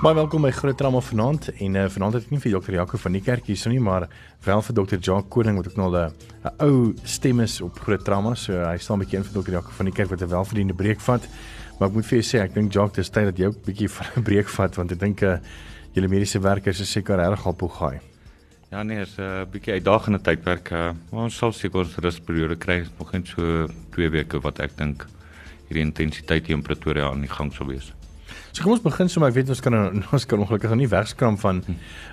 Baie welkom by Groot Trauma vanaand en uh, vanaand het ek nie vir dokter Jaco van die kerk hierso nie maar wel vir dokter Jacques Koning wat ook nou 'n ou stem is op Groot Trauma so hy staan 'n bietjie in vir dokter Jaco van die kerk wat 'n welverdiende breek vat maar ek moet vir jou sê ek dink Jacques dis tyd dat jy ook 'n bietjie van 'n breek vat want ek dink uh, julle mediese werkers is seker reg al poegaai Ja nee, 'n uh, bietjie uitdagende tydperk. Uh, ons sal seker ons rusperiode kry nog net so 2 weke wat ek dink hierdie intensiteit hier in Pretoria aan die gang sal wees. So kom ons begin sommer ek weet ons kan ons kan ongelukkig nie wegskram van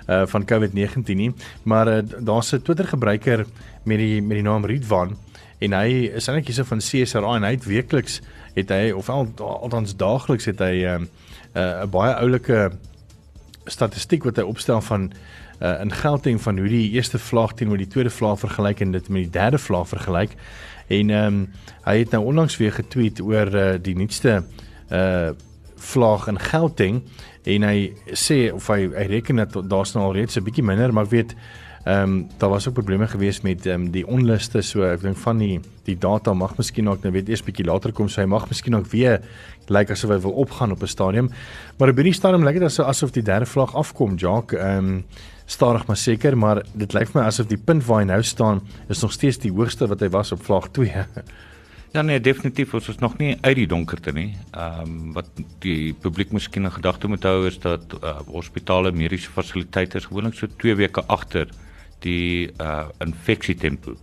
uh van COVID-19 nie, maar uh, daar's 'n Twitter gebruiker met die met die naam Ridwan en hy is eintlik hierso van CSRA en hy het weekliks het hy of al, althans daagliks het hy 'n uh, uh, baie oulike statistiek wat hy opstel van uh, in Gauteng van hoe die eerste vlaag teenoor die tweede vlaag vergelyk en dit met die derde vlaag vergelyk. En ehm um, hy het nou onlangs weer getweet oor uh, die nuutste uh vlaag in Gauteng en hy sê of hy hy reken dat daar's nou al reeds 'n bietjie minder, maar ek weet ehm um, daar was ook probleme gewees met ehm um, die onluste so ek dink van die die data mag miskien ook nou weet eers bietjie later kom so hy mag miskien ook weer lyk like asof hy wil opgaan op 'n stadium. Maar op hierdie stadium lyk dit asof asof die derde vlaag afkom, Jacques. Ehm um, stadig maar seker, maar dit lyk vir my asof die punt waar hy nou staan is nog steeds die hoogste wat hy was op vlaag 2. Ja nee, definitief ons is nog nie uit die donkerte nie. Ehm um, wat die publiek miskien 'n gedagte moet hou is dat uh, hospitale mediese fasiliteite is gewoonlik so 2 weke agter die uh infeksietempo.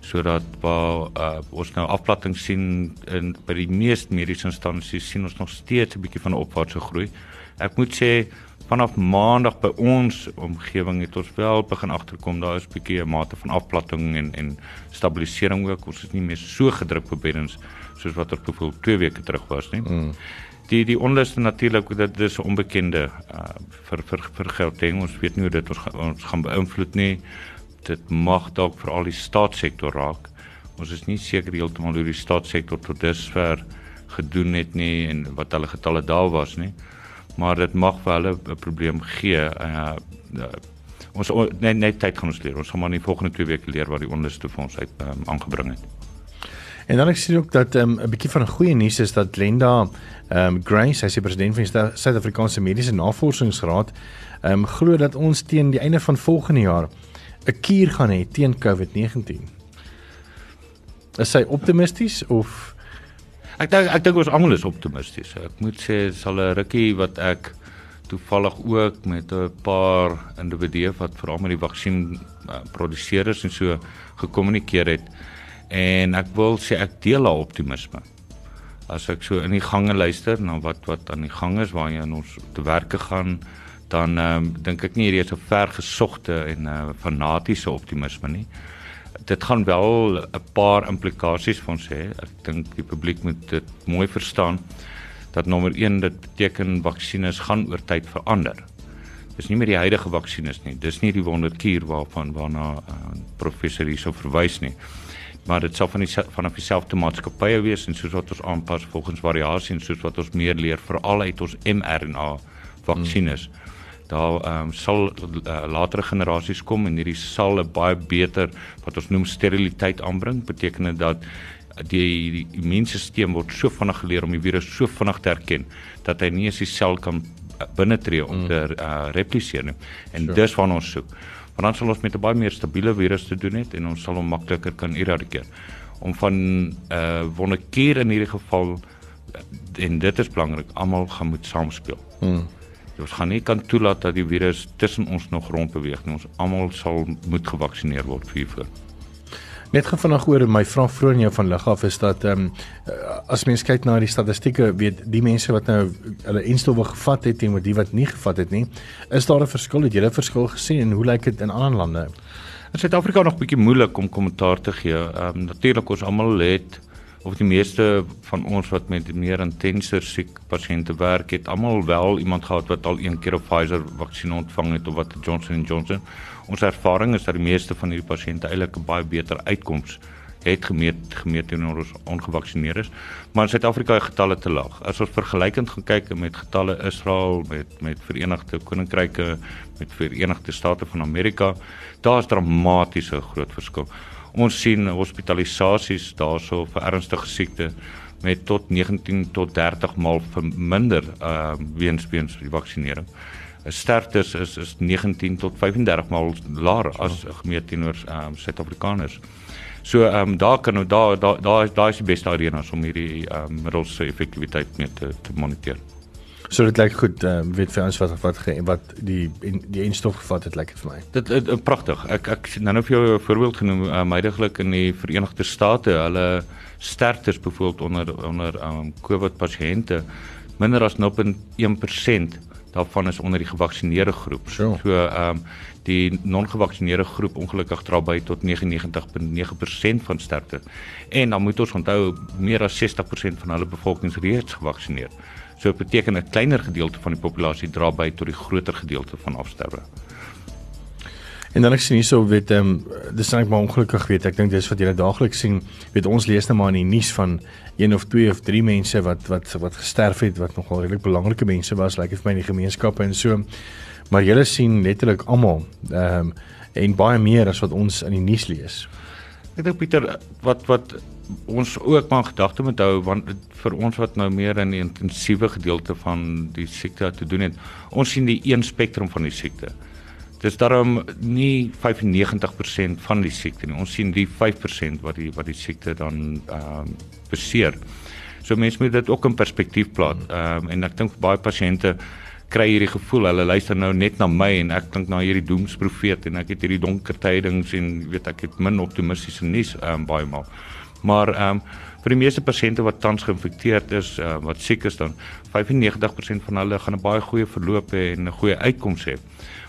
Sodat waar uh, ons nou afplatting sien in by die meeste mediese instansies sien ons nog steeds 'n bietjie van 'n opwaartse groei. Ek moet sê vanaf maandag by ons omgewing het ons wel begin agterkom daar is 'n bietjie 'n mate van afplatting en en stabilisering ook ons is nie meer so gedruk op beddens soos wat ons bevoel 2 weke terug was nie. Mm. Die die onluste natuurlik dat dis 'n onbekende uh, vir vir vir Gauteng ons weet nie hoe dit ons ons gaan beïnvloed nie. Dit mag dalk vir al die staatssektor raak. Ons is nie seker heeltemal hoe die staatssektor tot dusver gedoen het nie en wat hulle getalle daar was nie maar dit mag vir hulle 'n probleem gee. Uh, uh ons net net tyd gaan ons leer. Ons gaan maar in die volgende 2 weke leer wat die onderste vir ons uit um, aangebring het. En dan ek sien ook dat ehm, 'n um, bietjie van goeie nuus is dat Glenda ehm um, Grace, sy is die president van die Suid-Afrikaanse Mediese Navorsingsraad, ehm um, glo dat ons teen die einde van volgende jaar 'n kuur gaan hê teen COVID-19. Is sy optimisties of Ek dink ek dink ons almal is optimisties. Ek moet sê sal 'n rukkie wat ek toevallig ook met 'n paar individue wat veral met die vaksin uh, produseerders en so gekommunikeer het en ek wil sê ek deel daai optimisme. As ek so in die gange luister na wat wat aan die gang is waar jy in ons te werke gaan dan um, dink ek nie hierdie is 'n vergesogte en uh, fanatiese optimisme nie dit gaan wel 'n paar implikasies vir ons hê. Ek dink die publiek moet dit mooi verstaan dat nommer 1 dit beteken vaksines gaan oor tyd verander. Dis nie meer die huidige vaksines nie. Dis nie die wonderkuur waarvan waarna uh, professor hierso verwys nie. Maar dit sal van die van dieselfde maatskappye wees en soos wat ons aanpas volgens variasie en soos wat ons meer leer veral uit ons mRNA vaksines. Hmm daar ehm um, sal uh, latere generasies kom en hierdie sal 'n baie beter wat ons noem steriliteit aanbring beteken dit dat die, die immuunstelsel word so vinnig geleer om die virus so vinnig te herken dat hy nie eens die sel kan eh, binnetree om mm. te uh, repliseer nie en sure. dis waarna ons soek want dan sal ons met 'n baie meer stabiele virus te doen het en ons sal hom makliker kan eradikeer om van 'n uh, wonderkier in hierdie geval en dit is belangrik almal gaan moet saamspeel mm. Ons gaan nie kan toelaat dat die virus tussen ons nog rondbeweeg nie. Ons almal sal moet gevaksinereer word vir hiervoor. Net vanaand oor my vraag vroeër in jou van lig af is dat ehm um, as mens kyk na die statistieke weet die mense wat nou hulle enstowwe gevat het en die wat nie gevat het nie, is daar 'n verskil? Het jy 'n verskil gesien en hoe lyk dit in ander lande? In Suid-Afrika nog bietjie moeilik om kommentaar te gee. Ehm um, natuurlik ons almal het of die meeste van ons wat met meer intenser siek pasiënte werk het almal wel iemand gehad wat al een keer 'n Pfizer vaksin ontvang het of wat Johnson & Johnson. Ons ervaring is dat die meeste van hierdie pasiënte eintlik 'n baie beter uitkoms het gemeet gemeet teenoor ons ongevaksinneerdes. Maar in Suid-Afrika is getalle te laag. As ons vergelykend gaan kyk met getalle Israel met met Verenigde Koninkryke met Verenigde State van Amerika, daar is dramatiese groot verskil. Ons sien hospitalisasies daarso vir ernstige siekte met tot 19 tot 30 maal verminder uh weens weens die vaksinering. Sterftes is is 19 tot 35 maal laer as gemeet teenoor uh Suid-Afrikaners. So ehm um, daar kan daar daar daar daar is die beste arenas om hierdie ehm um, middels se effektiwiteit mee te te moniteer. So dit lyk goed, ehm uh, weet vir ons wat wat wat die die enstof gevat het lyk dit vir my. Dit is uh, pragtig. Ek ek nou nou vir jou 'n voorbeeld genoem, uh, meidaglik in die Verenigde State, hulle sterftes byvoorbeeld onder onder ehm um, COVID pasiënte minder as 0.1% daarvan is onder die gevaksinerde groep. So ehm um, die non-gevaksinerde groep ongelukkig dra by tot 99.9% van sterfte. En dan moet ons onthou meer as 60% van hulle bevolking is reeds gevaksinereer. So dit beteken 'n kleiner gedeelte van die populasie dra by tot die groter gedeelte van afsterwe. En dan ek sien hierso weet ehm um, dis net maar ongelukkig weet ek dink dis wat julle daagliks sien weet ons lees net maar in die nuus van een of twee of drie mense wat wat wat gesterf het wat nogal redelik belangrike mense was lyk like vir my in die gemeenskappe en so maar julle sien letterlik almal ehm um, en baie meer as wat ons in die nuus lees. Ek dink Pieter wat wat ons ook maar gedagte moet hou want vir ons wat nou meer in die intensiewe gedeelte van die siekte te doen het, ons sien die een spektrum van die siekte. Dis daarom nie 95% van die siekte nie. Ons sien die 5% wat die wat die siekte dan ehm um, beseer. So mense moet dit ook in perspektief plaas. Ehm um, en ek dink baie pasiënte kry hierdie gevoel hulle luister nou net na my en ek dink na hierdie doemsprofeet en ek het hierdie donker tydings en weet ek het min optimistiese nuus um, baie maal. Maar ehm um, vir die meeste pasiënte wat tans geïnfekteerd is, uh, wat siek is dan 95% van hulle gaan 'n baie goeie verloop hê en 'n goeie uitkoms hê.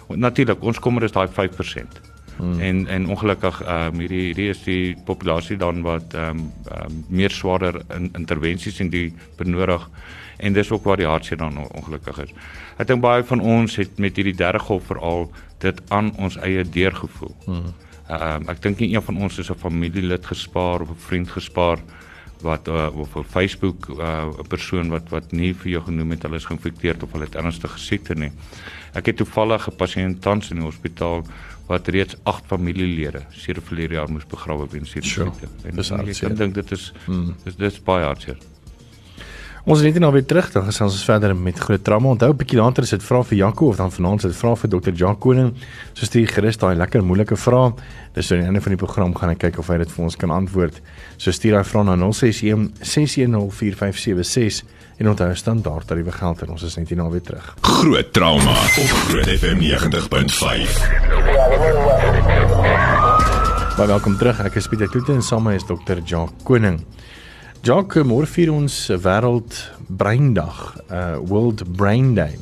Natuurlik, ons kommer is daai 5%. Hmm. En en ongelukkig ehm um, hierdie hierdie is die populasie dan wat ehm um, um, meer swaarder in, intervensies in die benodig en dis ook waar die hartseer dan ongelukkig is. Ek dink baie van ons het met hierdie derde golf veral dit aan ons eie deur gevoel. Hmm. Ehm uh, ek dink nie een van ons is 'n familielid gespaar of 'n vriend gespaar wat uh, of op Facebook 'n uh, persoon wat wat nie vir jou genoem het hulle is geïnfekteerd of hulle het ernstige siekte nie. Ek het toevallig 'n pasiënt tans in die hospitaal wat reeds 8 familielede sedert verlede jaar moes begrawe weens hierdie siekte. En dis ek dink dit is hmm. dis dis baie hartseer. Ons net nou weer terug dan gesels ons verder met groot trauma. Onthou 'n bietjie later is dit vra vir Janko of dan vanaand is dit vra vir Dr. Jan Koning. So stuur gerus daai lekker moeilike vrae. Dis aan die einde van die program gaan ek kyk of hy dit vir ons kan antwoord. So stuur daai vrae na 061 6104576 en onthou standaard tariewe geld en ons is net hier nou weer terug. Groot trauma op Groot FM 90.5. Baie welkom terug. Ek is Pieter Kloete en saam met is Dr. Jan Koning. Jock môre vier ons wêreld breindag, uh World Brain Day.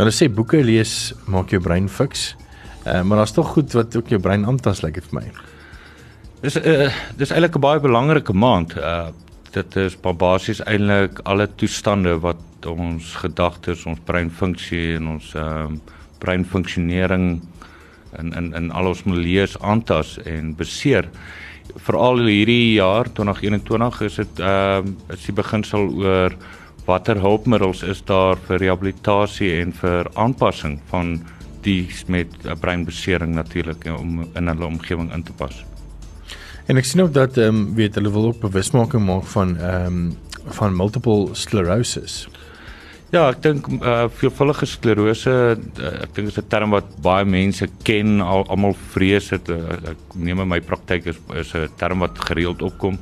Hulle sê boeke lees maak jou brein fiks. Uh maar daar's tog goed wat ook jou brein aantas lyk like dit vir my. Dis uh dis eintlik 'n baie belangrike maand. Uh dit is basies eintlik alle toestande wat ons gedagtes, ons breinfunksie en ons ehm uh, breinfunksionering in in in al ons milieus aantas en beseer veral hierdie jaar 2021 is dit ehm uh, is die beginsel oor watter hulpmiddels is daar vir rehabilitasie en vir aanpassing van die met 'n breinbesering natuurlik om in hulle omgewing in te pas. En ek sien ook dat ehm um, weet hulle wil ook bewusmaking maak van ehm um, van multiple sclerosis. Ja, ek dink uh veelvuldige sklerose, uh, ek dink dit is 'n term wat baie mense ken, al, almal vrees dit. Uh, ek neem in my praktyk is is 'n term wat gereeld opkom.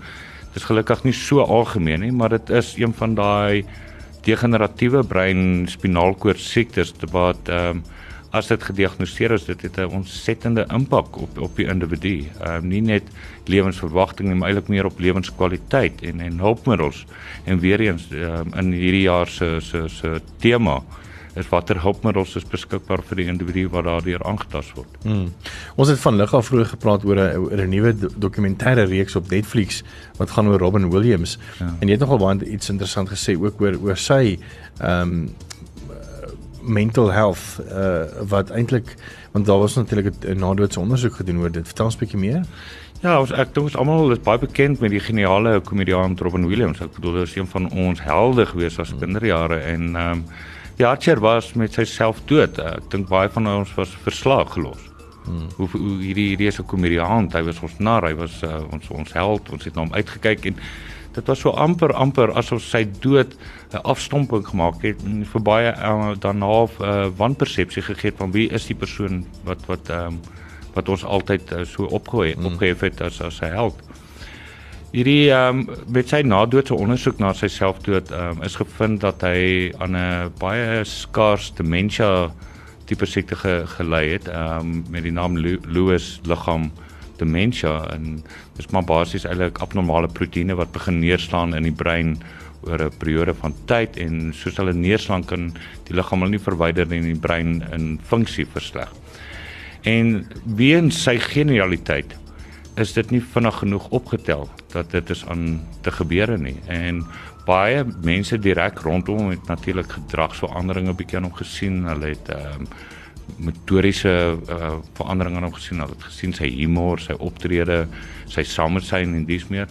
Dit is gelukkig nie so algemeen nie, maar dit is een van daai degeneratiewe brein spinaalkoord siektes wat ehm um, as dit gediagnoseer is, dit het 'n ontsettende impak op op die individu. Ehm um, nie net lewensverwagting nie, maar eintlik meer op lewenskwaliteit en en hulpmiddels. En weer eens um, in hierdie jaar se se se tema is watter hulpmiddels is beskikbaar vir die individu wat daardeur aangetast word. Hmm. Ons het van lig af vroeër gepraat oor 'n 'n nuwe do dokumentêre reeks op Netflix wat gaan oor Robin Williams. Ja. En jy het nogal baie iets interessant gesê ook oor oor sy ehm um, mental health uh wat eintlik want daar was natuurlik 'n nadoetse ondersoek gedoen oor dit. Vertel ons 'n bietjie meer. Ja, ons ek dink ons almal is baie bekend met die geniale komediant Robin Williams. Ek bedoel hy is een van ons helde gewees as kinderjare en ehm um, ja, Archer was met sy selfdood. Ek dink baie van ons was verslaag gelos. Hmm. Hoe, hoe hierdie hierdie is 'n komediant. Hy was ons nar, hy was uh, ons ons held. Ons het na hom uitgekyk en dit was so amper amper asof sy dood 'n afstomping gemaak het en vir baie uh, daarna 'n uh, wanpersepsie gegee van wie is die persoon wat wat ehm um, wat ons altyd uh, so opgehooi mm. opgehef het as as sy held. Hierdie ehm um, met sy nadoetse ondersoek na sy selfdood ehm um, is gevind dat hy aan 'n baie skaars dementia tipe siekte ge, gelei het ehm um, met die naam Lewis liggaam dementia en dis maar basies eintlik abnormale proteïene wat begin neerslaan in die brein oor 'n periode van tyd en soos hulle neerslaan kan die liggaam hulle nie verwyder en die brein in funksie versleg. En weens sy genialiteit is dit nie vinnig genoeg opgetel dat dit is aan te gebeure nie. En baie mense direk rondom het natuurlik gedragsveranderinge bietjie aan hom gesien. Hulle het ehm um, motoriese uh, veranderinge aan hom gesien. Hulle het gesien sy humor, sy optrede, sy samesyn en dis meer.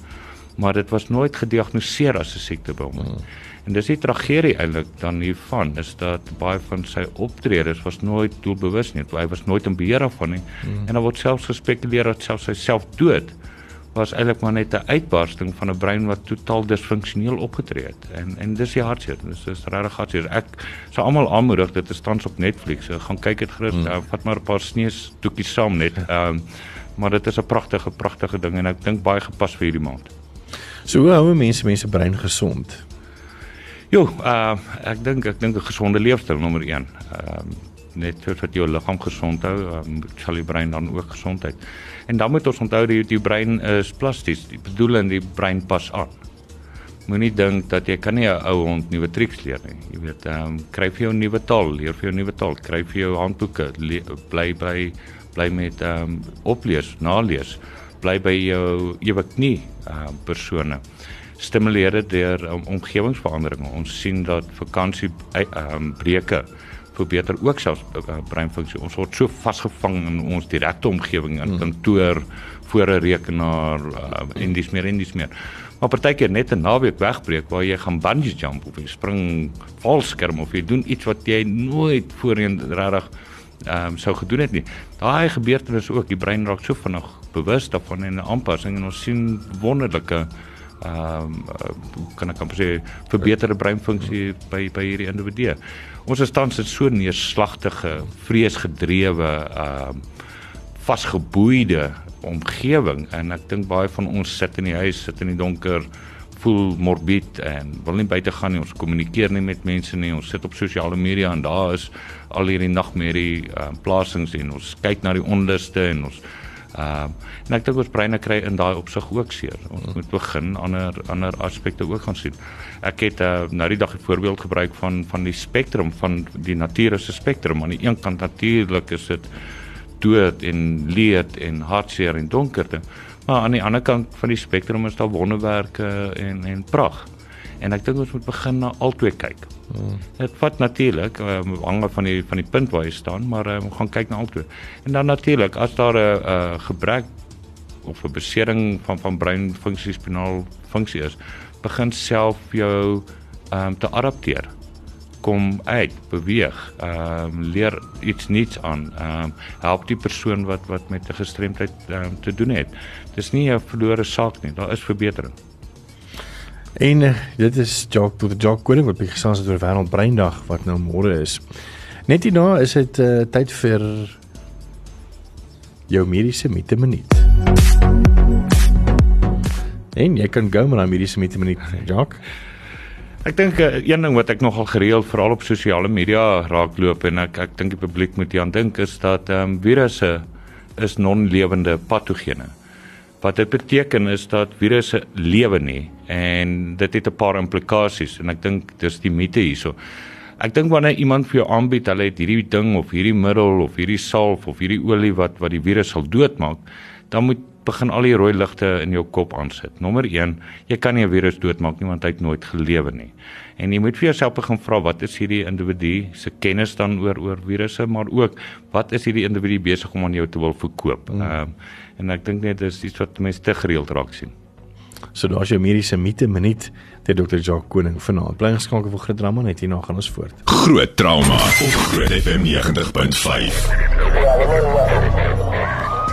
Maar dit was nooit gediagnoseer as 'n siekte by hom. Hmm. En dis die tragedie eintlik dan hiervan is dat baie van sy optredes was nooit doelbewus nie. Hy was nooit in beheer daarvan nie. Mm. En daar word selfs gespekuleer dat selfs sy selfdood was eintlik maar net 'n uitbarsting van 'n brein wat totaal disfunksioneel opgetree het. En en dis die hartseer. Dis is regtig hartseer. Ek sou almal aanmoedig dit is tans op Netflix. So, gaan kyk dit gerus. Mm. Uh, vat maar 'n paar snees toekies saam net. Ehm um, maar dit is 'n pragtige pragtige ding en ek dink baie gepas vir hierdie maand. So hoe hou mense mense brein gesond? Jo, uh ek dink ek dink 'n gesonde leefstyl nommer 1. Ehm uh, net vir dat jou liggaam gesond hou, um, sal die brein dan ook gesondheid. En dan moet ons onthou dat die brein is plasties. Die bedoeling die brein pas aan. Moenie dink dat jy kan nie 'n ou hond nuwe triks leer nie. Jy weet, ehm um, kry vir jou nuwe taal, leer vir jou nuwe taal, kry vir jou handboeke, bly by bly met ehm um, oplees, nalees, bly by jou ewe knie ehm um, persone stimuleer dit deur um, omgewingsveranderinge. Ons sien dat vakansie ehm um, breuke verbeter ook selfs uh, breinfunksie. Ons word so vasgevang in ons direkte omgewing in hmm. kantoor, voor 'n rekenaar uh, en dis meer en dis meer. Maar partykeer net 'n naweek wegbreek waar jy gaan bungee jump of jy spring valskerm of jy doen iets wat jy nooit voorheen regtig ehm um, sou gedoen het nie. Daai gebeurtenis ook, die brein raak so vinnig bewus daarvan en aanpassing en ons sien wonderlike ehm um, kan ek amper sê verbeterde breinfunksie by by hierdie individue. Ons is tans in so neerslagtige, vreesgedrewe ehm um, vasgeboeide omgewing en ek dink baie van ons sit in die huis, sit in die donker, voel morbid en wil nie buite gaan nie. Ons kommunikeer nie met mense nie. Ons sit op sosiale media en daar is al hierdie nagmerrie ehm um, plasings en ons kyk na die onluste en ons Ehm uh, en ek dink ons breine kry in daai opsig ook seer. Ons moet begin ander ander aspekte ook gaan sien. Ek het uh, nou die dag 'n voorbeeld gebruik van van die spektrum van die natuur se spektrum. Aan die een kant natuurlik is dit dood en leed en hartseer en donkerte. Maar aan die ander kant van die spektrum is daar wonderwerke en en pragt. En ek dink ons moet begin na albei kyk. Hmm. Dit vat natuurlik um, hang van die van die punt waar jy staan, maar um, gaan kyk na albei. En dan natuurlik as daar 'n uh, gebrek of 'n besering van van breinfunksie spinaal funksie is, begin self jou ehm um, te adapteer. Kom uit, beweeg, ehm um, leer iets nuuts aan. Ehm um, help die persoon wat wat met 'n gestremdheid ehm um, te doen het. Dis nie 'n verlore saak nie, daar is verbetering. En uh, dit is Jock tot die Jock Koning wat by gesels het oor Wêreldbreindag wat nou môre is. Net hierna is dit uh, tyd vir jou mediese mite minuut. En jy kan gou met 'n mediese mite minuut, Jock. Ek dink uh, een ding wat ek nogal gereeld veral op sosiale media raakloop en ek ek dink die publiek moet hier aan dink is dat ehm um, virusse is non-lewende patogene. Wat dit beteken is dat virusse lewe nie en dit het 'n paar implikasies en ek dink dis die mite hierso. ek dink wanneer iemand vir jou aanbied, hulle het hierdie ding of hierdie middel of hierdie salf of hierdie olie wat wat die virus sal doodmaak, dan moet begin al die rooi ligte in jou kop aansit. Nommer 1, jy kan nie 'n virus doodmaak nie want hy het nooit gelewe nie. En jy moet vir jouself begin vra wat is hierdie individu se kennis dan oor oor virusse, maar ook wat is hierdie individu besig om aan jou te wil verkoop. Hmm. Ehm mm. um, en ek dink net dis iets wat mense te gereeld raak sien. So daar's jou mediese mite minuut deur Dr. Jacques Koning vanaand. Bly geskakel vir groot drama net hierna gaan ons voort. Groot trauma op Groot FM 90.5.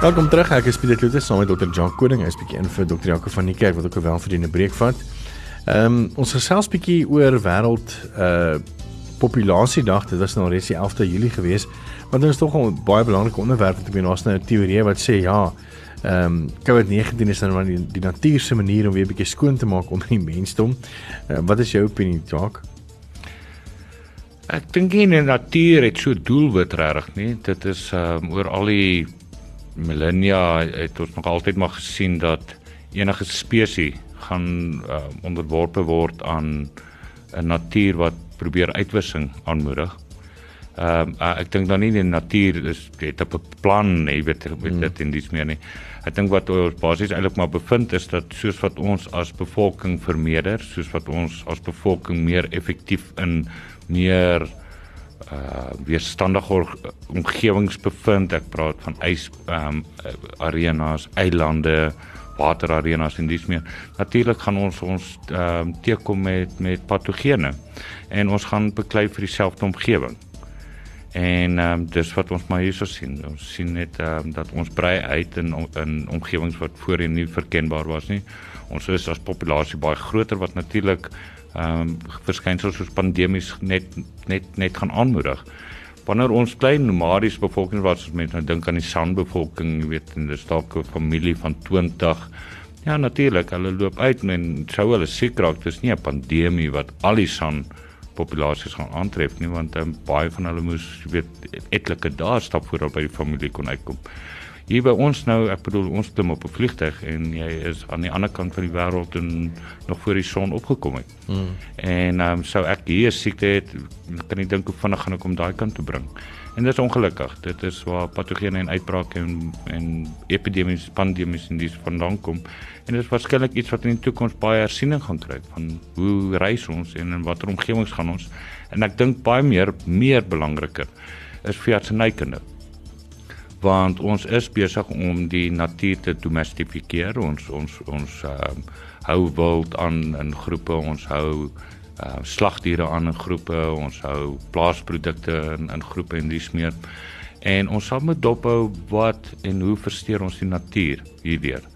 Welkom terug. Ek is Pieter Kloete saam met Dr. Jacques Koning. Hy is bietjie in vir Dr. Jaco van die kerk wat ook 'n welverdiende breek vat. Ehm um, ons gesels bietjie oor wêreld uh populasiedag. Dit was nou reeds die 11de Julie gewees. Want dit is tog 'n baie belangrike onderwerp wat ek nou nou 'n teorie wat sê ja, ehm um, COVID-19 is nou maar die, die natuur se manier om weer 'n bietjie skoon te maak onder die mensdom. Uh, wat is jou opinie, Jacques? Ek dink nie die natuur het so doelwit regtig nie. Dit is ehm um, oor al die millennia het ons nog altyd maar gesien dat enige spesies gaan uh, onderworpe word aan 'n natuur wat probeer uitwissing aanmoedig. Ehm uh, uh, ek dink dan nie die natuur is het op 'n plan, jy weet, weet mm. dit in dis meer nie. Ek dink wat ons basies eintlik maar bevind is dat soos wat ons as bevolking vermeerder, soos wat ons as bevolking meer effektief in meer uh weerstandige omgewings bevind. Ek praat van ys ehm um, arenas, eilande, waterarenas en dis meer. Natuurlik gaan ons ons ehm um, teekom met met patogene en ons gaan beklei vir dieselfde omgewing. En ehm um, dis wat ons maar hierso sien. Ons sien net ehm um, dat ons brei uit in in omgewings wat voorheen nie verkenbaar was nie. Ons is as populasie baie groter wat natuurlik ehm um, verskynsels soos pandemies net net net gaan aanmoedig. Wanneer ons klein nomadies bevolking was, as mense nou dink aan die sanbevolking, jy weet, en dis dalk 'n familie van 20. Ja, natuurlik, hulle loop uit en sou hulle siek raak, dis nie 'n pandemie wat al die san populasies gaan aantref nie, want um, baie van hulle moes, jy weet, etlike dae stap voor hulle by die familie kon uitkom hier by ons nou, ek bedoel ons klim op 'n vliegtuig en jy is aan die ander kant van die wêreld en nog voor die son opgekom het. Mm. En ehm um, sou ek hier siekte het, kan ek dink hoe vinnig gaan ek om daai kant toe bring. En dit is ongelukkig. Dit is waar patogene en uitbrake en en epidemies, pandemies en dis vandaan kom. En dit is waarskynlik iets wat in die toekoms baie hersiening gaan kry van hoe reis ons en in watter omgewings gaan ons. En ek dink baie meer meer belangriker is vir artsenykunde want ons is besig om die natuur te domestifieer ons ons ons uh, hou wild aan in groepe. Ons hou uh, slagdiere aan in groepe. Ons hou plaasprodukte in in groepe en dis meer. En ons sal moet dophou wat en hoe versteur ons die natuur hierdeur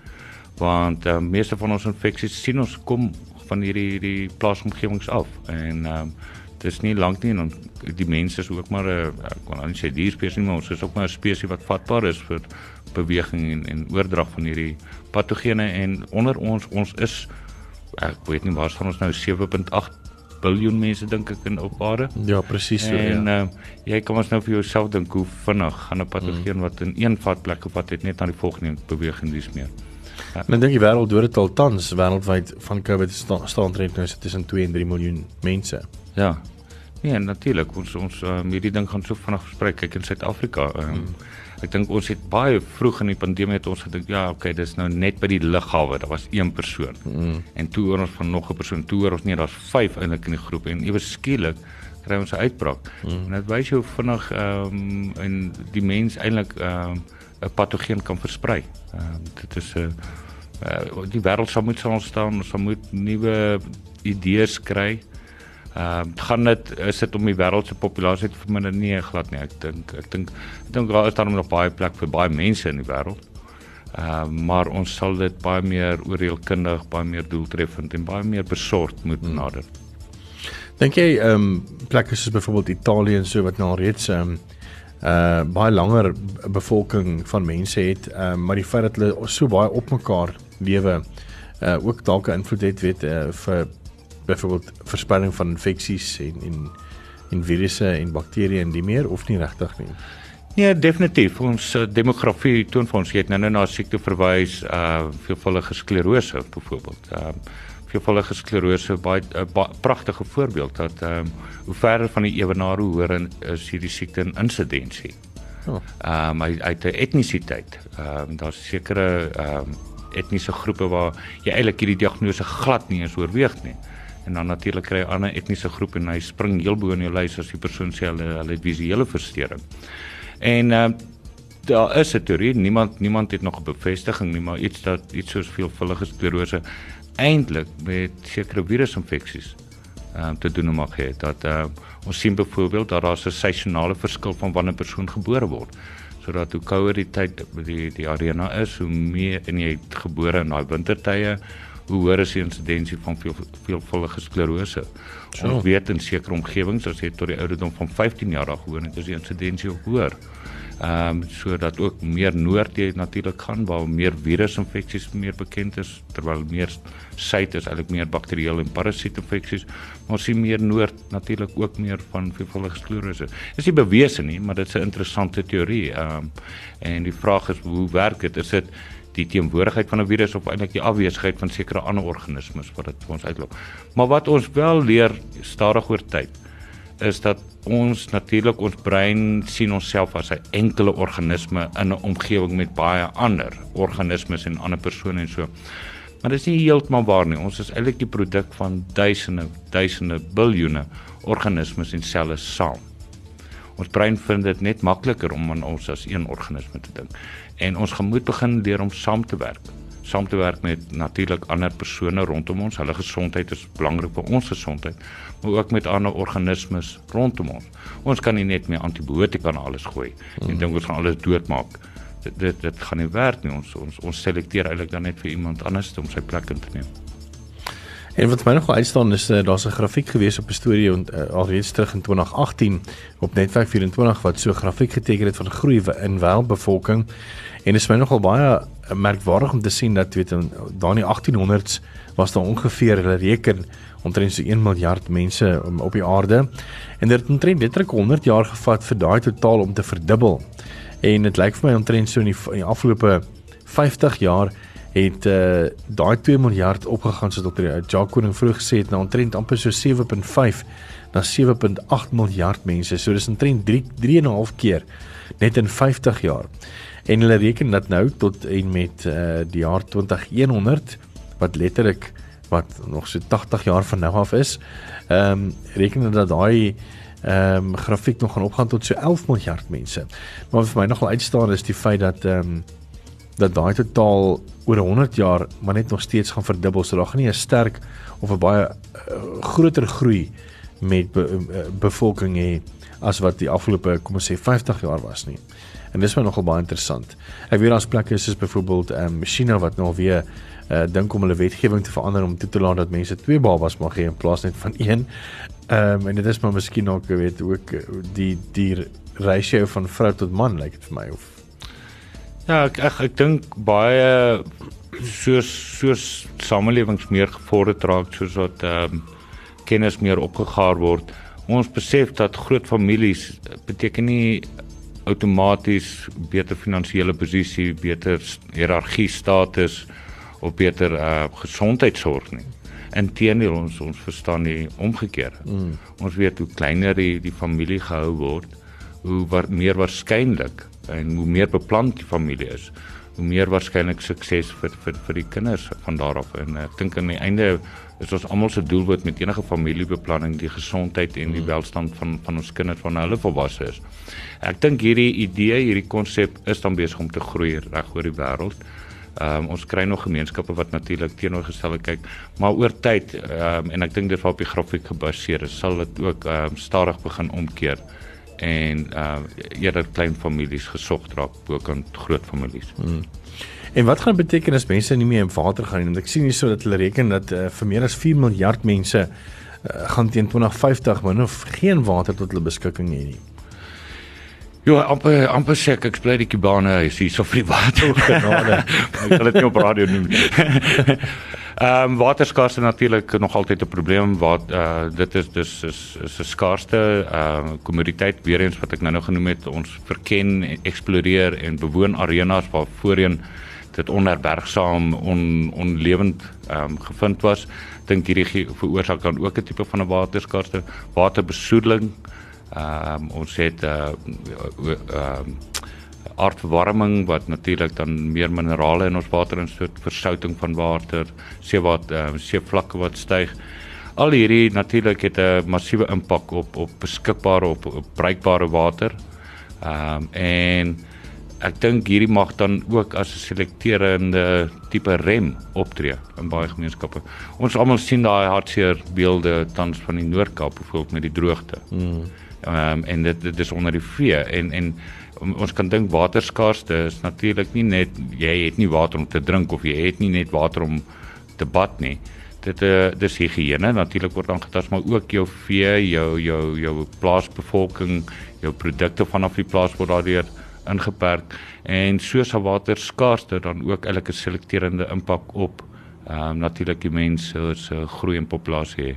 want uh, meeste van ons infeksies sien ons kom van hierdie hierdie plaasomgewings af. En um, dis nie lank nie en die mense is ook maar 'n ek kan nie sê dierspesies maar ons is ook maar 'n spesies wat vatbaar is vir beweging en en oordrag van hierdie patogene en onder ons ons is ek weet nie waar staan ons nou 7.8 biljoen mense dink ek in op aarde. Ja, presies so. En ja. uh, jy kan ons nou vir jouself dink hoe vinnig gaan 'n patogeen mm. wat in een vat plek op wat het net na die volgende beweging dis meer. Ja. En dink die wêreld doodgetal tans wêreldwyd van COVID staan staan omtrent nou tussen 2 en 3 miljoen mense. Ja. Nee, natuurlik. Ons ons um, hierdie ding gaan so vinnig versprei kyk in Suid-Afrika. Um, hmm. Ek dink ons het baie vroeg in die pandemie het ons gedink ja, okay, dis nou net by die lughawe. Daar was een persoon. Hmm. En toe hoor ons van nog 'n persoon. Toe hoor ons nee, daar's 5 eintlik in die groep en ewe skielik kry ons 'n uitbraak. Hmm. En dit wys jou vinnig ehm um, en die mens eintlik ehm um, 'n patogeen kan versprei. Ehm um, dit is 'n uh, die wêreld sal moet staan, ons sal moet nuwe idees kry. Ehm uh, gaan dit is dit om die wêreld se populasie te verminder nie glad nie. Ek dink ek dink ek dink daar is daar nog baie plek vir baie mense in die wêreld. Ehm uh, maar ons sal dit baie meer oorheelkundig, baie meer doeltreffend en baie meer besorgd moet hmm. nader. Dink jy ehm um, plekke soos byvoorbeeld Italië en so wat nou reeds ehm um, uh baie langer bevolking van mense het, ehm um, maar die feit dat hulle so baie op mekaar lewe uh ook dalk 'n invloed het weet uh, vir byvoorbeeld verspreiding van infeksies en en en virusse en bakterieë en die meer of nie regtig nie. Nee, definitief. Ons uh, demografie toon vir ons jy het nou nou na siekte verwys, uh veelvuldige sklerose byvoorbeeld. Uh veelvuldige sklerose baie 'n ba, pragtige voorbeeld dat ehm um, hoe verder van die ewenaar hoe hoër is hierdie siekte in insidensie. Oh. Ehm um, uit 'n etnisiteit. Ehm um, daar's sekere ehm um, etniese groepe waar jy eintlik hierdie diagnose glad nie eens oorweeg nie. En dan natuurlik kry 'n ander etniese groep en hy spring heel bo in jou lys as die persoon sê hulle hulle het visuele verstoring. En ehm uh, daar is 'n teorie, niemand niemand het nog 'n bevestiging nie, maar iets dat iets soos veelvuldige sklerose eintlik met sekere virusinfeksies ehm um, te doen mag hê. Dat uh, ons sien byvoorbeeld dat daar 'n seisonale verskil van wanneer 'n persoon gebore word. Sodat hoe kouer die tyd die die arena is, hoe meer en jy gebore in daai wintertye, hoe hoër is die insidensie van veel veelvuldige sklerose. So. Ons weet in sekere omgewings as jy tot die ouderdom van 15 jaar af gewoon het, is die insidensie hoër ehm um, sodat ook meer noord jy natuurlik gaan waar meer virusinfeksies meer bekend is terwyl meer suid is eintlik meer bakterieële en parasietinfeksies maar sien meer noord natuurlik ook meer van veelvuldige sklerose. Is nie bewese nie, maar dit is 'n interessante teorie. Ehm um, en die vraag is hoe werk dit? Is dit die teenwoordigheid van 'n virus of eintlik die afwesigheid van sekere ander organismes wat dit vir ons uitloop? Maar wat ons wel leer stadig oor tyd is dat ons natuurlik ons brein sien onsself as 'n enkele organisme in 'n omgewing met baie ander organismes en ander persone en so. Maar dit is nie heeltemal waar nie. Ons is eintlik die produk van duisende, duisende, biljoene organismes en selle saam. Ons brein vind dit net makliker om aan ons as een organisme te dink. En ons gemoed begin leer om saam te werk saam te werk met natuurlik ander persone rondom ons. Hulle gesondheid is belangrik vir ons gesondheid, maar ook met ander organismes rondom ons. Ons kan nie net meer antibiotika na alles gooi en mm. dink ons gaan alles doodmaak. Dit dit dit gaan nie werk nie. Ons ons ons selekteer eintlik dan net vir iemand anders om sy plek in te neem. En wat my nog uitstaan is uh, daar's 'n grafiek gewees op 'n storie ont uh, alreeds terug in 2018 op netwerk 24 wat so 'n grafiek geteken het van groei in wêreldbevolking en dit is my nogal baie merkwaardig om te sien dat weet daar in die 1800s was daar ongeveer hulle reken omtrent so 1 miljard mense op die aarde en dit het omtrent letterlik 100 jaar gevat vir daai totaal om te verdubbel. En dit lyk vir my omtrent so in die, in die afgelope 50 jaar het uh, daai 2 miljard opgegaan soos dokter Jacques Koning vroeg gesê het na omtrent amper so 7.5 na 7.8 miljard mense. So dis omtrent 3 3.5 keer net in 50 jaar. En hulle reken dat nou tot en met uh, die jaar 2100 wat letterlik wat nog so 80 jaar van nou af is, ehm um, reken dat daai ehm um, grafiek nog gaan opgaan tot so 11 miljard mense. Maar vir my nogal uitstaan is die feit dat ehm um, dat daai totaal oor 100 jaar maar net nog steeds gaan verdubbel. So daar gaan nie 'n sterk of 'n baie uh, groter groei met be, uh, bevolking hê as wat die afgelope kom ons sê 50 jaar was nie. En dis my nogal baie interessant. Ek weet daar's plekke soos byvoorbeeld ehm um, China wat nou weer uh dink om hulle wetgewing te verander om toe te laat dat mense twee babas mag hê in plaas net van een. Ehm um, en dit is maar miskien ook weet ook die die ratio van vrou tot man lyk like dit vir my of Ja, ek ek, ek dink baie soos soos samelewings meer gevorder raak soos wat ehm um, kennis meer opgegaar word. Ons besef dat groot families beteken nie outomaties beter finansiële posisie, beter hiërargie status of beter uh, gesondheidsorg nie. Inteendeel ons ons verstaan die omgekeerde. Mm. Ons weet hoe kleiner die die familie gehou word, hoe wat meer waarskynlik en hoe meer beplant die familie is, hoe meer waarskynlik sukses vir vir vir die kinders van daarop en ek dink aan die einde is ons almal se doelwit met enige familiebeplanning die gesondheid en die mm. welstand van van ons kinders wanneer hulle volwasse is. Ek dink hierdie idee, hierdie konsep is dan besig om te groei reg oor die wêreld. Ehm um, ons kry nog gemeenskappe wat natuurlik teenoorgestelde kyk, maar oor tyd ehm um, en ek dink dit val op die grafiek gebaseer sal dit ook ehm um, stadig begin omkeer en uh, eerder klein families gesog raak bo kan groot families. Hmm. En wat gaan beteken as mense nie meer in water gaan nie? Want ek sien hierso dat hulle reken dat uh, vir meer as 4 miljard mense uh, gaan teen 2050 min of geen water tot hulle beskikking hê nie. Ja, amper amper sê ek ek bly die Kubane is hier so vir die water genade. ek sal dit nie op radio noem nie. Ehm um, waterskaarste natuurlik nog altyd 'n probleem wat uh dit is dis is is 'n skaarste ehm uh, kommoditeit weer eens wat ek nou nou genoem het ons verken, eksploreer en bewoon arenas waar voorheen dit onherbergsaam on onlewend ehm um, gevind was. Dink hierdie veroorsaak dan ook 'n tipe van 'n waterskaarste, waterbesoedeling. Ehm um, ons het uh ehm um, aardverwarming wat natuurlik dan meer minerale in ons water instoot, versouting van water, seewater, uh, seevlakke wat styg. Al hierdie natuurlik het 'n massiewe impak op op beskikbare op, op bruikbare water. Ehm um, en ek dink hierdie mag dan ook as 'n selekterende tipe rem optree in baie gemeenskappe. Ons almal sien daai hartseer beelde tans van die Noord-Kaap byvoorbeeld met die droogte. Mm. Ehm um, en dit dit is onder die vee en en ons kan dink waterskaarste is natuurlik nie net jy het nie water om te drink of jy het nie net water om te bad nie. Dit uh, dis higiëne natuurlik word aangetast maar ook jou vee, jou jou jou plaasbevolking, jou produkte vanaf die plaas word daardeur ingeperk en soos 'n waterskaarste dan ook elke selekterende impak op ehm um, natuurlik die mense se groei en populasie.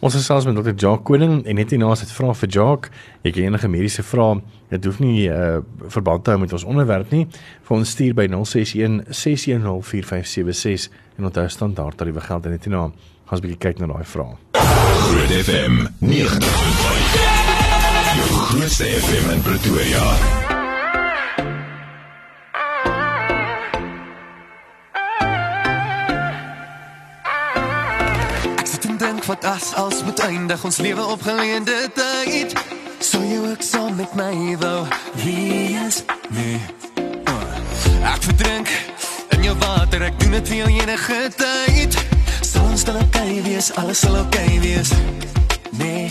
Ons is selfs met Dr. Jacques Koning en net hierna het vra vir Jacques, ek het enige mediese vrae, dit hoef nie uh verband te hou met ons onderwerp nie. Vir ons stuur by 061 610 4576 en onthou standaard tariewe geld net hierna. Gaan 'n bietjie kyk na daai vrae. Groot FM 90.5. Jou grootste FM in Pretoria. As als moet eindig ons lewe op geleende tyd. Sou jy ook saam met my wou wees? Nee. Oh. Ek verdrink in jou water, ek doen dit vir jou enige tyd. Sal ons dan okay wees, alles sal okay wees. Nee.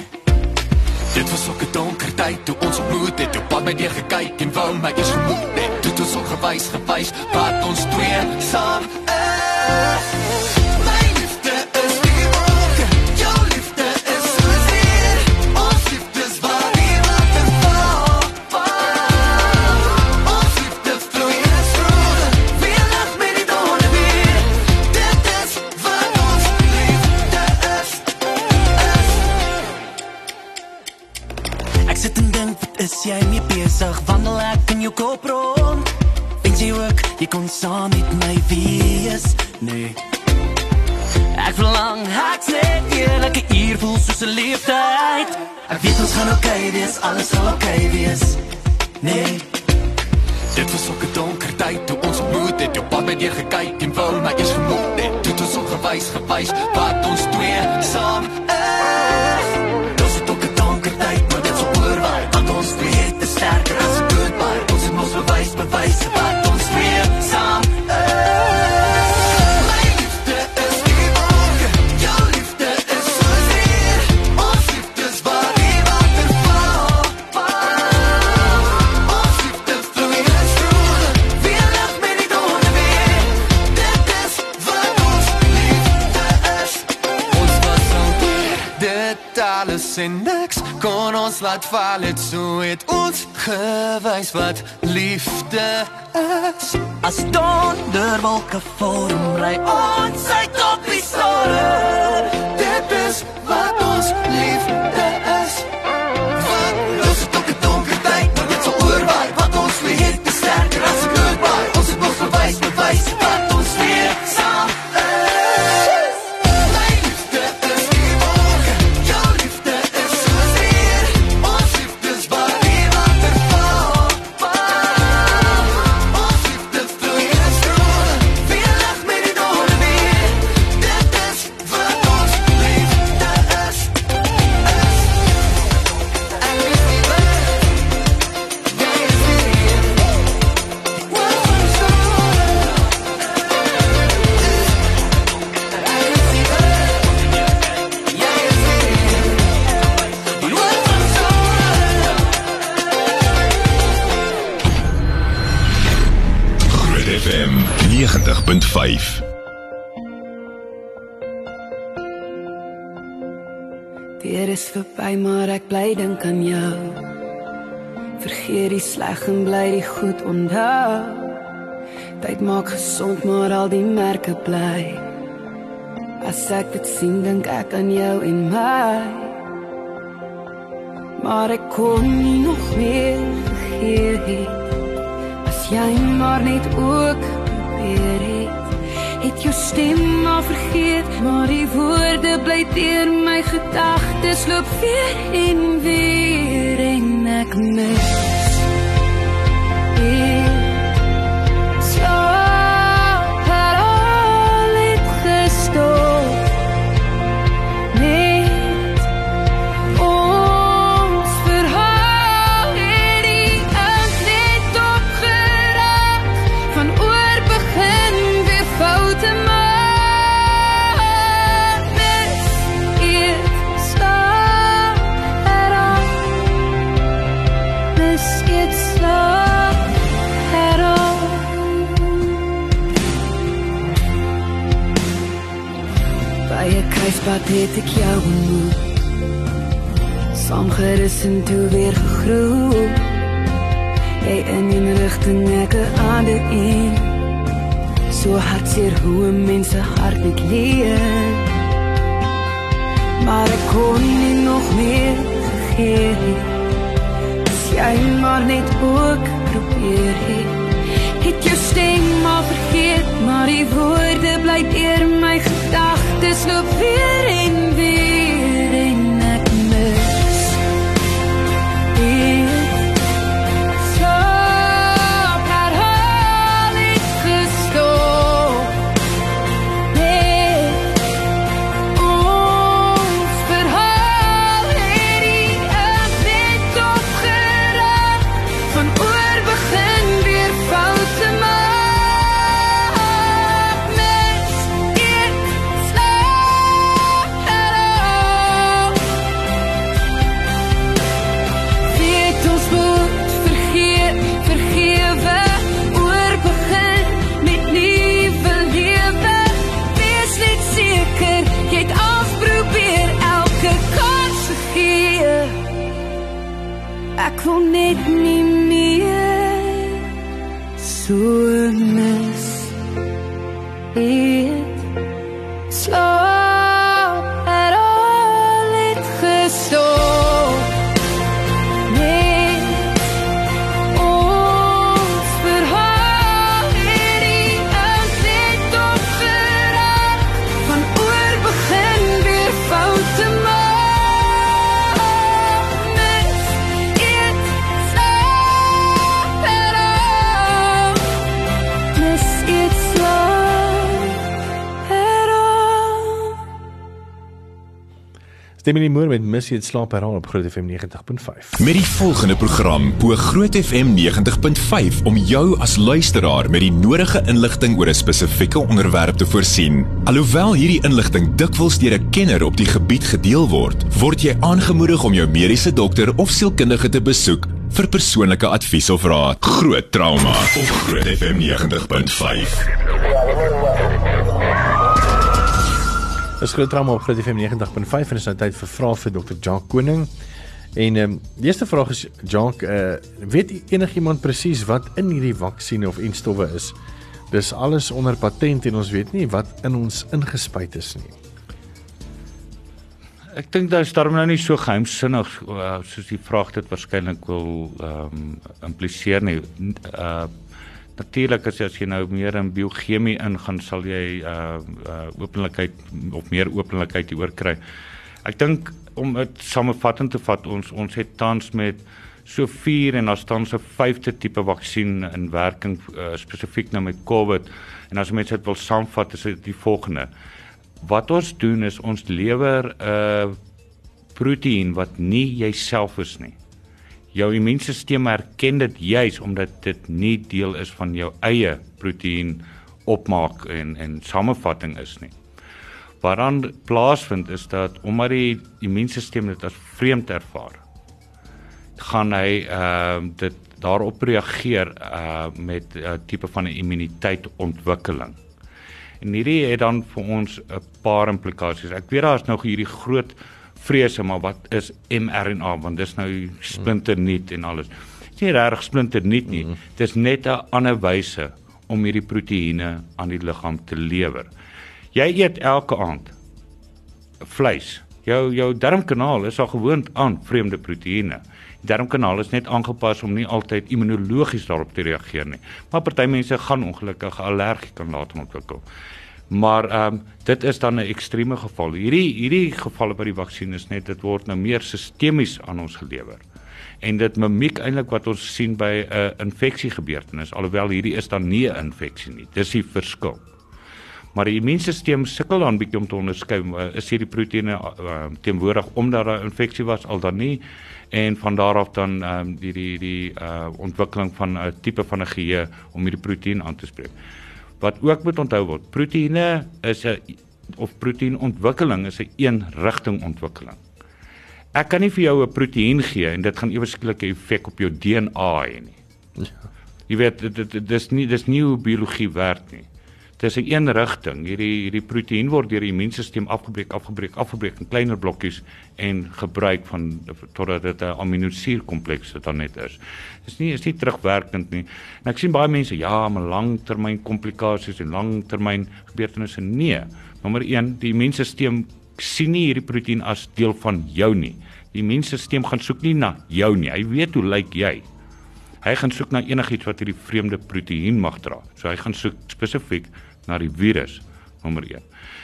Dit was ook 'n donker tyd toe ons ontmoet het. Op pad by die gekyk en wou my eens gemoed. Toe het ons al gewys, gewys wat ons twee saam is. Saam met my wees Nee Ek verlang, ek sê eerlijke uur voel soos een leeftijd. Ek weet ons gaan oké okay wees, alles gaan oké okay wees Nee Dit was ook een donker tyd toe ons ontmoet het. Jou pad by die gekyk en wou my eers gemoed het. Toe het ons al gewys, wat ons twee saam is. Dit was ook een donker tyd, maar dit is al oorwaai Want ons twee sterker as goodbye. Ons het ons bewys, bewys wat laat val het so het ons gewys wat liefde is. As donderwolke vorm ry ons uit op die sonne sleg en bly die goed onthou. Tyd maak gesond, maar al die merke bly. As ek dit sien, dink ek aan jou en my. Maar ek kon nie nog meer vergeet het. As jy maar net ook probeer het. Het jou stem al vergeet, maar die woorde bly deur my gedagtes loop weer en weer en ek mis. Kruispunt het ek jou ontmoet. Saam gerus en toe weer gegroet. Jy in 'n rigting ek 'n ander een. So hartseer hoe 'n mens se hart net leer. Maar ek kon nie nog meer gegee het. As jy maar net ook probeer het. Het jou stem al vergeet, maar die woorde bly deur my gedagtes loop weer en weer en Stem in die moer met Missie het slaap herhaal op Groot FM 90.5. Met die volgende program bo Groot FM 90.5 om jou as luisteraar met die nodige inligting oor 'n spesifieke onderwerp te voorsien. Alhoewel hierdie inligting dikwels deur 'n kenner op die gebied gedeel word, word jy aangemoedig om jou mediese dokter of sielkundige te besoek vir persoonlike advies of raad. Groot trauma op Groot FM 90.5. Dis groot trauma op Groot FM 90.5 en is nou tyd vir vrae vir Dr. Jacques Koning. En ehm um, die eerste vraag is Jacques, uh, weet enigiemand presies wat in hierdie vaksines of enstowwe is? Dis alles onder patent en ons weet nie wat in ons ingespuit is nie. Ek dink dit is daarom nou nie so geheimsinnig uh, soos die vraag dit waarskynlik wil ehm um, impliseer nie. Uh natuurlik as jy as jy nou meer in biochemie ingaan, sal jy uh, uh openlikheid of meer openlikheid hieroor kry. Ek dink om dit samevattend te vat, ons ons het tans met so 4 en daar's tans 'n vyfde tipe vaksin in werking uh, spesifiek nou met COVID. En as mense dit wil saamvat, is dit die volgende. Wat ons doen is ons lewer 'n uh, proteïen wat nie jouself is nie. Jou immuunstelsel herken dit juis omdat dit nie deel is van jou eie proteïen opmaak en en samevatting is nie. Wat dan plaasvind is dat omdat die immuunstelsel dit as vreemd ervaar, gaan hy ehm uh, dit daarop reageer uh met 'n uh, tipe van 'n immuniteit ontwikkeling. En hierdie het dan vir ons 'n paar implikasies. Ek weet daar's nog hierdie groot vrese, maar wat is mRNA? Want dis nou splinter nuut en alles. Dit is nie regtig splinter nuut nie. Dis net 'n ander wyse om hierdie proteïene aan die liggaam te lewer. Jy eet elke aand vleis Jou jou darmkanaal is al gewoond aan vreemde proteïene. Die darmkanaal is net aangepas om nie altyd immunologies daarop te reageer nie. Maar party mense gaan ongelukkig allergie kan laat ontwikkel. Maar ehm um, dit is dan 'n ekstreme geval. Hierdie hierdie gevalle by die vaksin is net dit word nou meer sistemies aan ons gelewer. En dit mimiek eintlik wat ons sien by 'n uh, infeksiegebeurtenis alhoewel hierdie is dan nie 'n infeksie nie. Dis die verskil. Maar die immuunstelsel sukkel dan bietjie om te onderskei is hierdie proteïene uh, teenwoordig omdat daar 'n infeksie was al dan nie en van daar af dan ehm um, die die die uh ontwikkeling van 'n tipe van 'n geheue om hierdie proteïen aan te spreek. Wat ook moet onthou word, proteïene is 'n of proteïenontwikkeling is 'n een rigting ontwikkeling. Ek kan nie vir jou 'n proteïen gee en dit gaan ewe skielik 'n effek op jou DNA hê nie. Ja. Jy weet dit dis nie dis nie hoe biologie werk nie dis 'n een rigting. Hierdie hierdie proteïen word deur die immuunstelsel afgebreek, afgebreek, afgebreek in kleiner blokkies en gebruik van totdat dit 'n aminosuurkompleks dan net is. Dis nie is nie terugwerkend nie. En ek sien baie mense ja, maar langtermyn komplikasies en langtermyn gebeurtenisse nee. Nommer 1, die immuunstelsel sien nie hierdie proteïen as deel van jou nie. Die immuunstelsel gaan soek nie na jou nie. Hy weet hoe lyk jy. Hy gaan soek na enigiets wat hierdie vreemde proteïen mag dra. So hy gaan soek spesifiek na die virus nommer 1.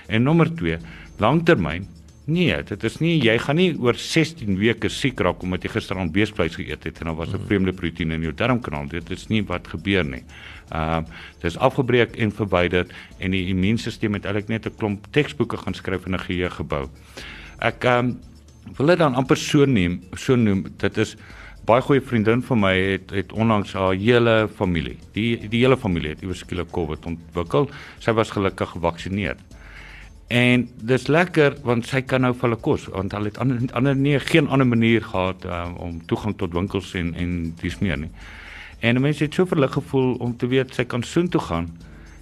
En nommer 2, langtermyn Nee, dit is nie jy gaan nie oor 16 weke siek raak omdat jy gisteraan beesvleis geëet het en dan was 'n vreemde proteïen in jou darmkanaal. Dit is nie wat gebeur nie. Ehm uh, dit is afgebreek en verwyder en die immuunstelsel het eintlik net 'n klomp teksboeke gaan skryf en 'n geheue gebou. Ek ehm um, wil dit dan amper so neem, so noem. Dit is baie goeie vriendin van my het het onlangs haar hele familie, die die hele familie het iewerskielik COVID ontwikkel. Sy was gelukkig gevaksinereer. En dis lekker want sy kan nou vir hulle kos want hulle het ander ander nie geen ander manier gehad um, om toegang tot winkels en en dis meer nie. En mense het so verlig gevoel om te weet sy kan soontoe gaan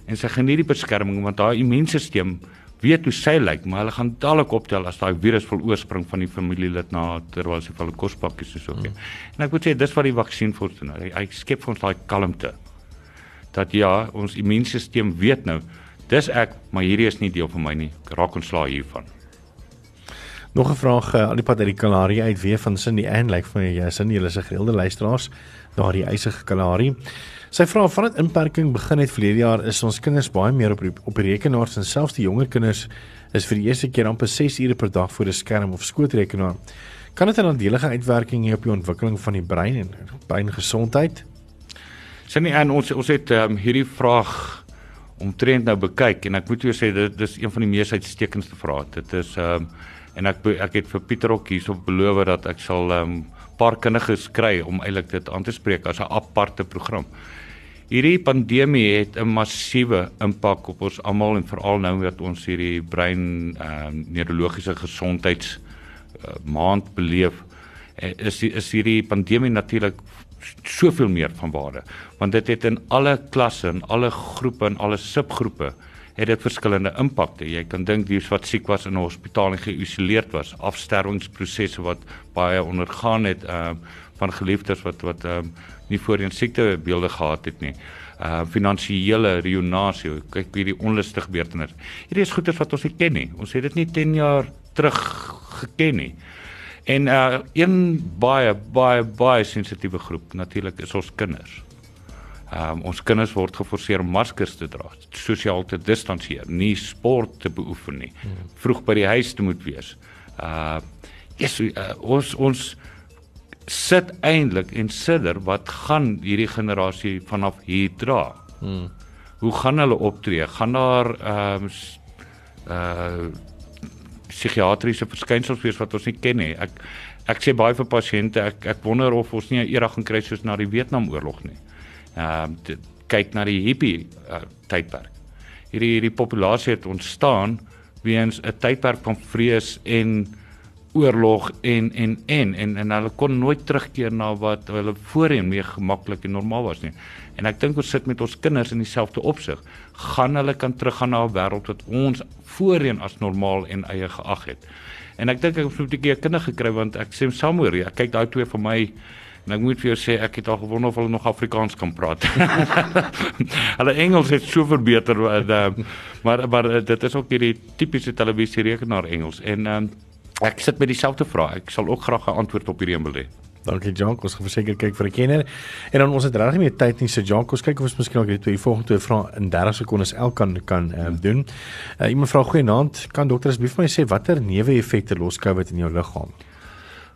en sy geniet die beskerming want haar immuunstelsel weet hoe sy lyk, maar hulle gaan dadelik optel as daai virus vol oorspring van die familielid na terwyl sy van 'n kospakkies is ook. Mm. En ek moet sê dis wat die vaksin vir doen. Hy, hy skep vir ons daai kalmte. Dat ja, ons immuunstelsel weet nou, dis ek, maar hierdie is nie deel van my nie. Raak ontslae hiervan. Nog 'n vraag uh, aan die pad uit die kanarie uit weer van Cindy Ann lyk like van jy sin julle is 'n gereelde luisteraars daardie eisige kanarie. Sy vra vandat inperking begin het verlede jaar is ons kinders baie meer op op rekenaars en selfs die jonger kinders is vir die eerste keer amper 6 ure per dag voor 'n skerm of skootrekenaar. Kan dit 'n nadelige uitwerking hê op die ontwikkeling van die brein en breingesondheid? Sien nie en ons ons het um, hierdie vraag omtrent nou bekyk en ek moet jou sê dit dis een van die mees uitstekendste vrae. Dit is ehm um, en ek ek het vir Pieter ook hierso beloof dat ek sal ehm um, paar kundiges kry om eintlik dit aan te spreek as 'n aparte program. Hierdie pandemie het 'n massiewe impak op ons almal en veral nou dat ons hierdie brein ehm uh, neurologiese gesondheids uh, maand beleef uh, is is hierdie pandemie natuurlik soveel meer van waarde want dit het in alle klasse en alle groepe en alle subgroepe het dit verskillende impakte. Jy kan dink wie wat siek was in 'n hospitaal en geïsoleerd was, afsterwingsprosesse wat baie ondergaan het ehm uh, van geliefdes wat wat ehm um, nie voorheen siektebeelde gehad het nie. Uh finansiële reünasie, kyk hierdie onlustige gebeurtenisse. Hierdie is goeie wat ons nie ken nie. Ons het dit nie 10 jaar terug geken nie. En uh een baie baie baie sensitiewe groep natuurlik is ons kinders. Um ons kinders word geforseer om maskers te dra, sosiaal te distansieer, nie sport te beoefen nie, vroeg by die huis te moet wees. Uh yes, uh, ons ons sit eintlik en sidder wat gaan hierdie generasie vanaf hier dra. Hmm. Hoe gaan hulle optree? Gaan daar ehm uh, uh psigiatriese verskynsels wees wat ons nie ken nie? Ek ek sê baie vir pasiënte, ek ek wonder of ons nie 'n era gaan kry soos na die Vietnamoorlog nie. Ehm uh, kyk na die hippie uh, tydperk. Hierdie hierdie populasie het ontstaan weens 'n tydperk van vrees en oorlog en en en en en hulle kon nooit terugkeer na wat hulle voorheen mee gemaklik en normaal was nie. En ek dink ons sit met ons kinders in dieselfde opsig. Gaan hulle kan teruggaan na 'n wêreld wat ons voorheen as normaal en eie geag het. En ek dink ek het 'n bietjie kinders gekry want ek sê somewhere, ek kyk daai twee vir my en ek moet vir jou sê ek het al gewonder of hulle nog Afrikaans kan praat. hulle Engels het so verbeter uh, maar maar uh, dit is ook hierdie tipiese televisie rekenaar Engels en um, ek sit met dieselfde vraag. Ek sal ook graag 'n antwoord op hierdie een wil hê. Dankie Jan, ons gaan verseker kyk vir 'n kenner. En dan ons het regtig meer tyd nie, so Jan, ons kyk of ons miskien ook net twee volgende twee vrae in 30 sekondes elk kan kan um, doen. Uh, iemand vra goeienaand, kan dokter asseblief vir my sê watter neeweffekte los COVID in jou liggaam?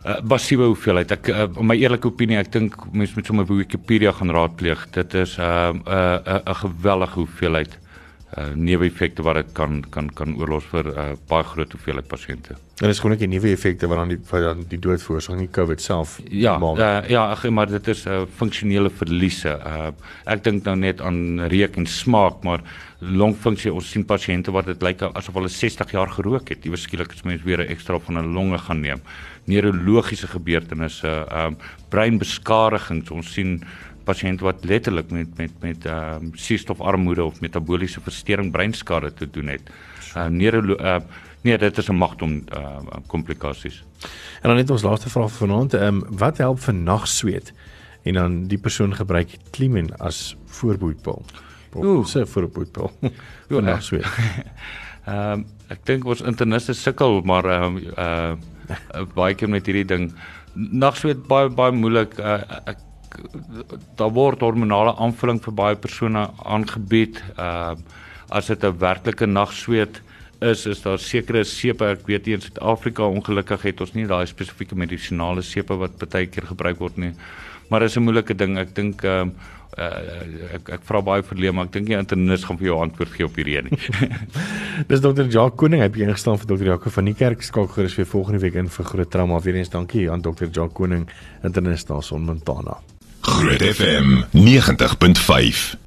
Uh, massiewe hoeveelheid. Ek uh, my eerlike opinie, ek dink mense moet sommer Wikipedia gaan raadpleeg. Dit is 'n uh, 'n uh, 'n uh, uh, geweldige hoeveelheid uh, neeweffekte wat dit kan kan kan oorlos vir 'n uh, baie groot hoeveelheid pasiënte. En dis gewoon net die neeweffekte wat dan die wat dan die dood veroorsaak, nie COVID self ja, maak. Uh, ja, ag maar dit is 'n uh, funksionele verliese. Uh, ek dink nou net aan reuk en smaak, maar longfunksie ons sien pasiënte wat dit lyk asof hulle 60 jaar gerook het. Iewers skielik is mense weer 'n ekstra van 'n longe gaan neem. Neurologiese gebeurtenisse, ehm uh, breinbeskadigings. Ons sien pasiënte wat letterlik met met met ehm um, suurstofarmoede of metabooliese verstoring breinskade te doen het. Ehm uh, neurolo uh, nee, dit is 'n magdom uh, komplikasies. En dan net ons laaste vraag vanaand, ehm um, wat help vir nagsweet? En dan die persoon gebruik Klimen as voorboedpil. Ooh, se voorboedpil. vir nagsweet. Ehm um, ek dink ons interniste sukkel maar ehm um, uh baie keer met hierdie ding. Nagsweet baie baie moeilik. Uh, ek daar word hormonale aanvulling vir baie persone aangebied. Ehm uh, as dit 'n werklike nagsweet is, is daar sekere sepe, ek weet nie in Suid-Afrika ongelukkig het ons nie daai spesifieke medisinale sepe wat baie keer gebruik word nie. Maar dis 'n moeilike ding. Ek dink ehm um, uh, ek ek vra baie verleem, maar ek dink nie internis gaan vir jou antwoord gee op hierdie nie. Dis dokter Jacques Koning, hy het ingestaan vir dokter Jacques van die kerk skakel gerus weer volgende week in vir groot trauma. Weer eens dankie aan dokter Jacques Koning, internis daar son Montana. Groot FM 90.5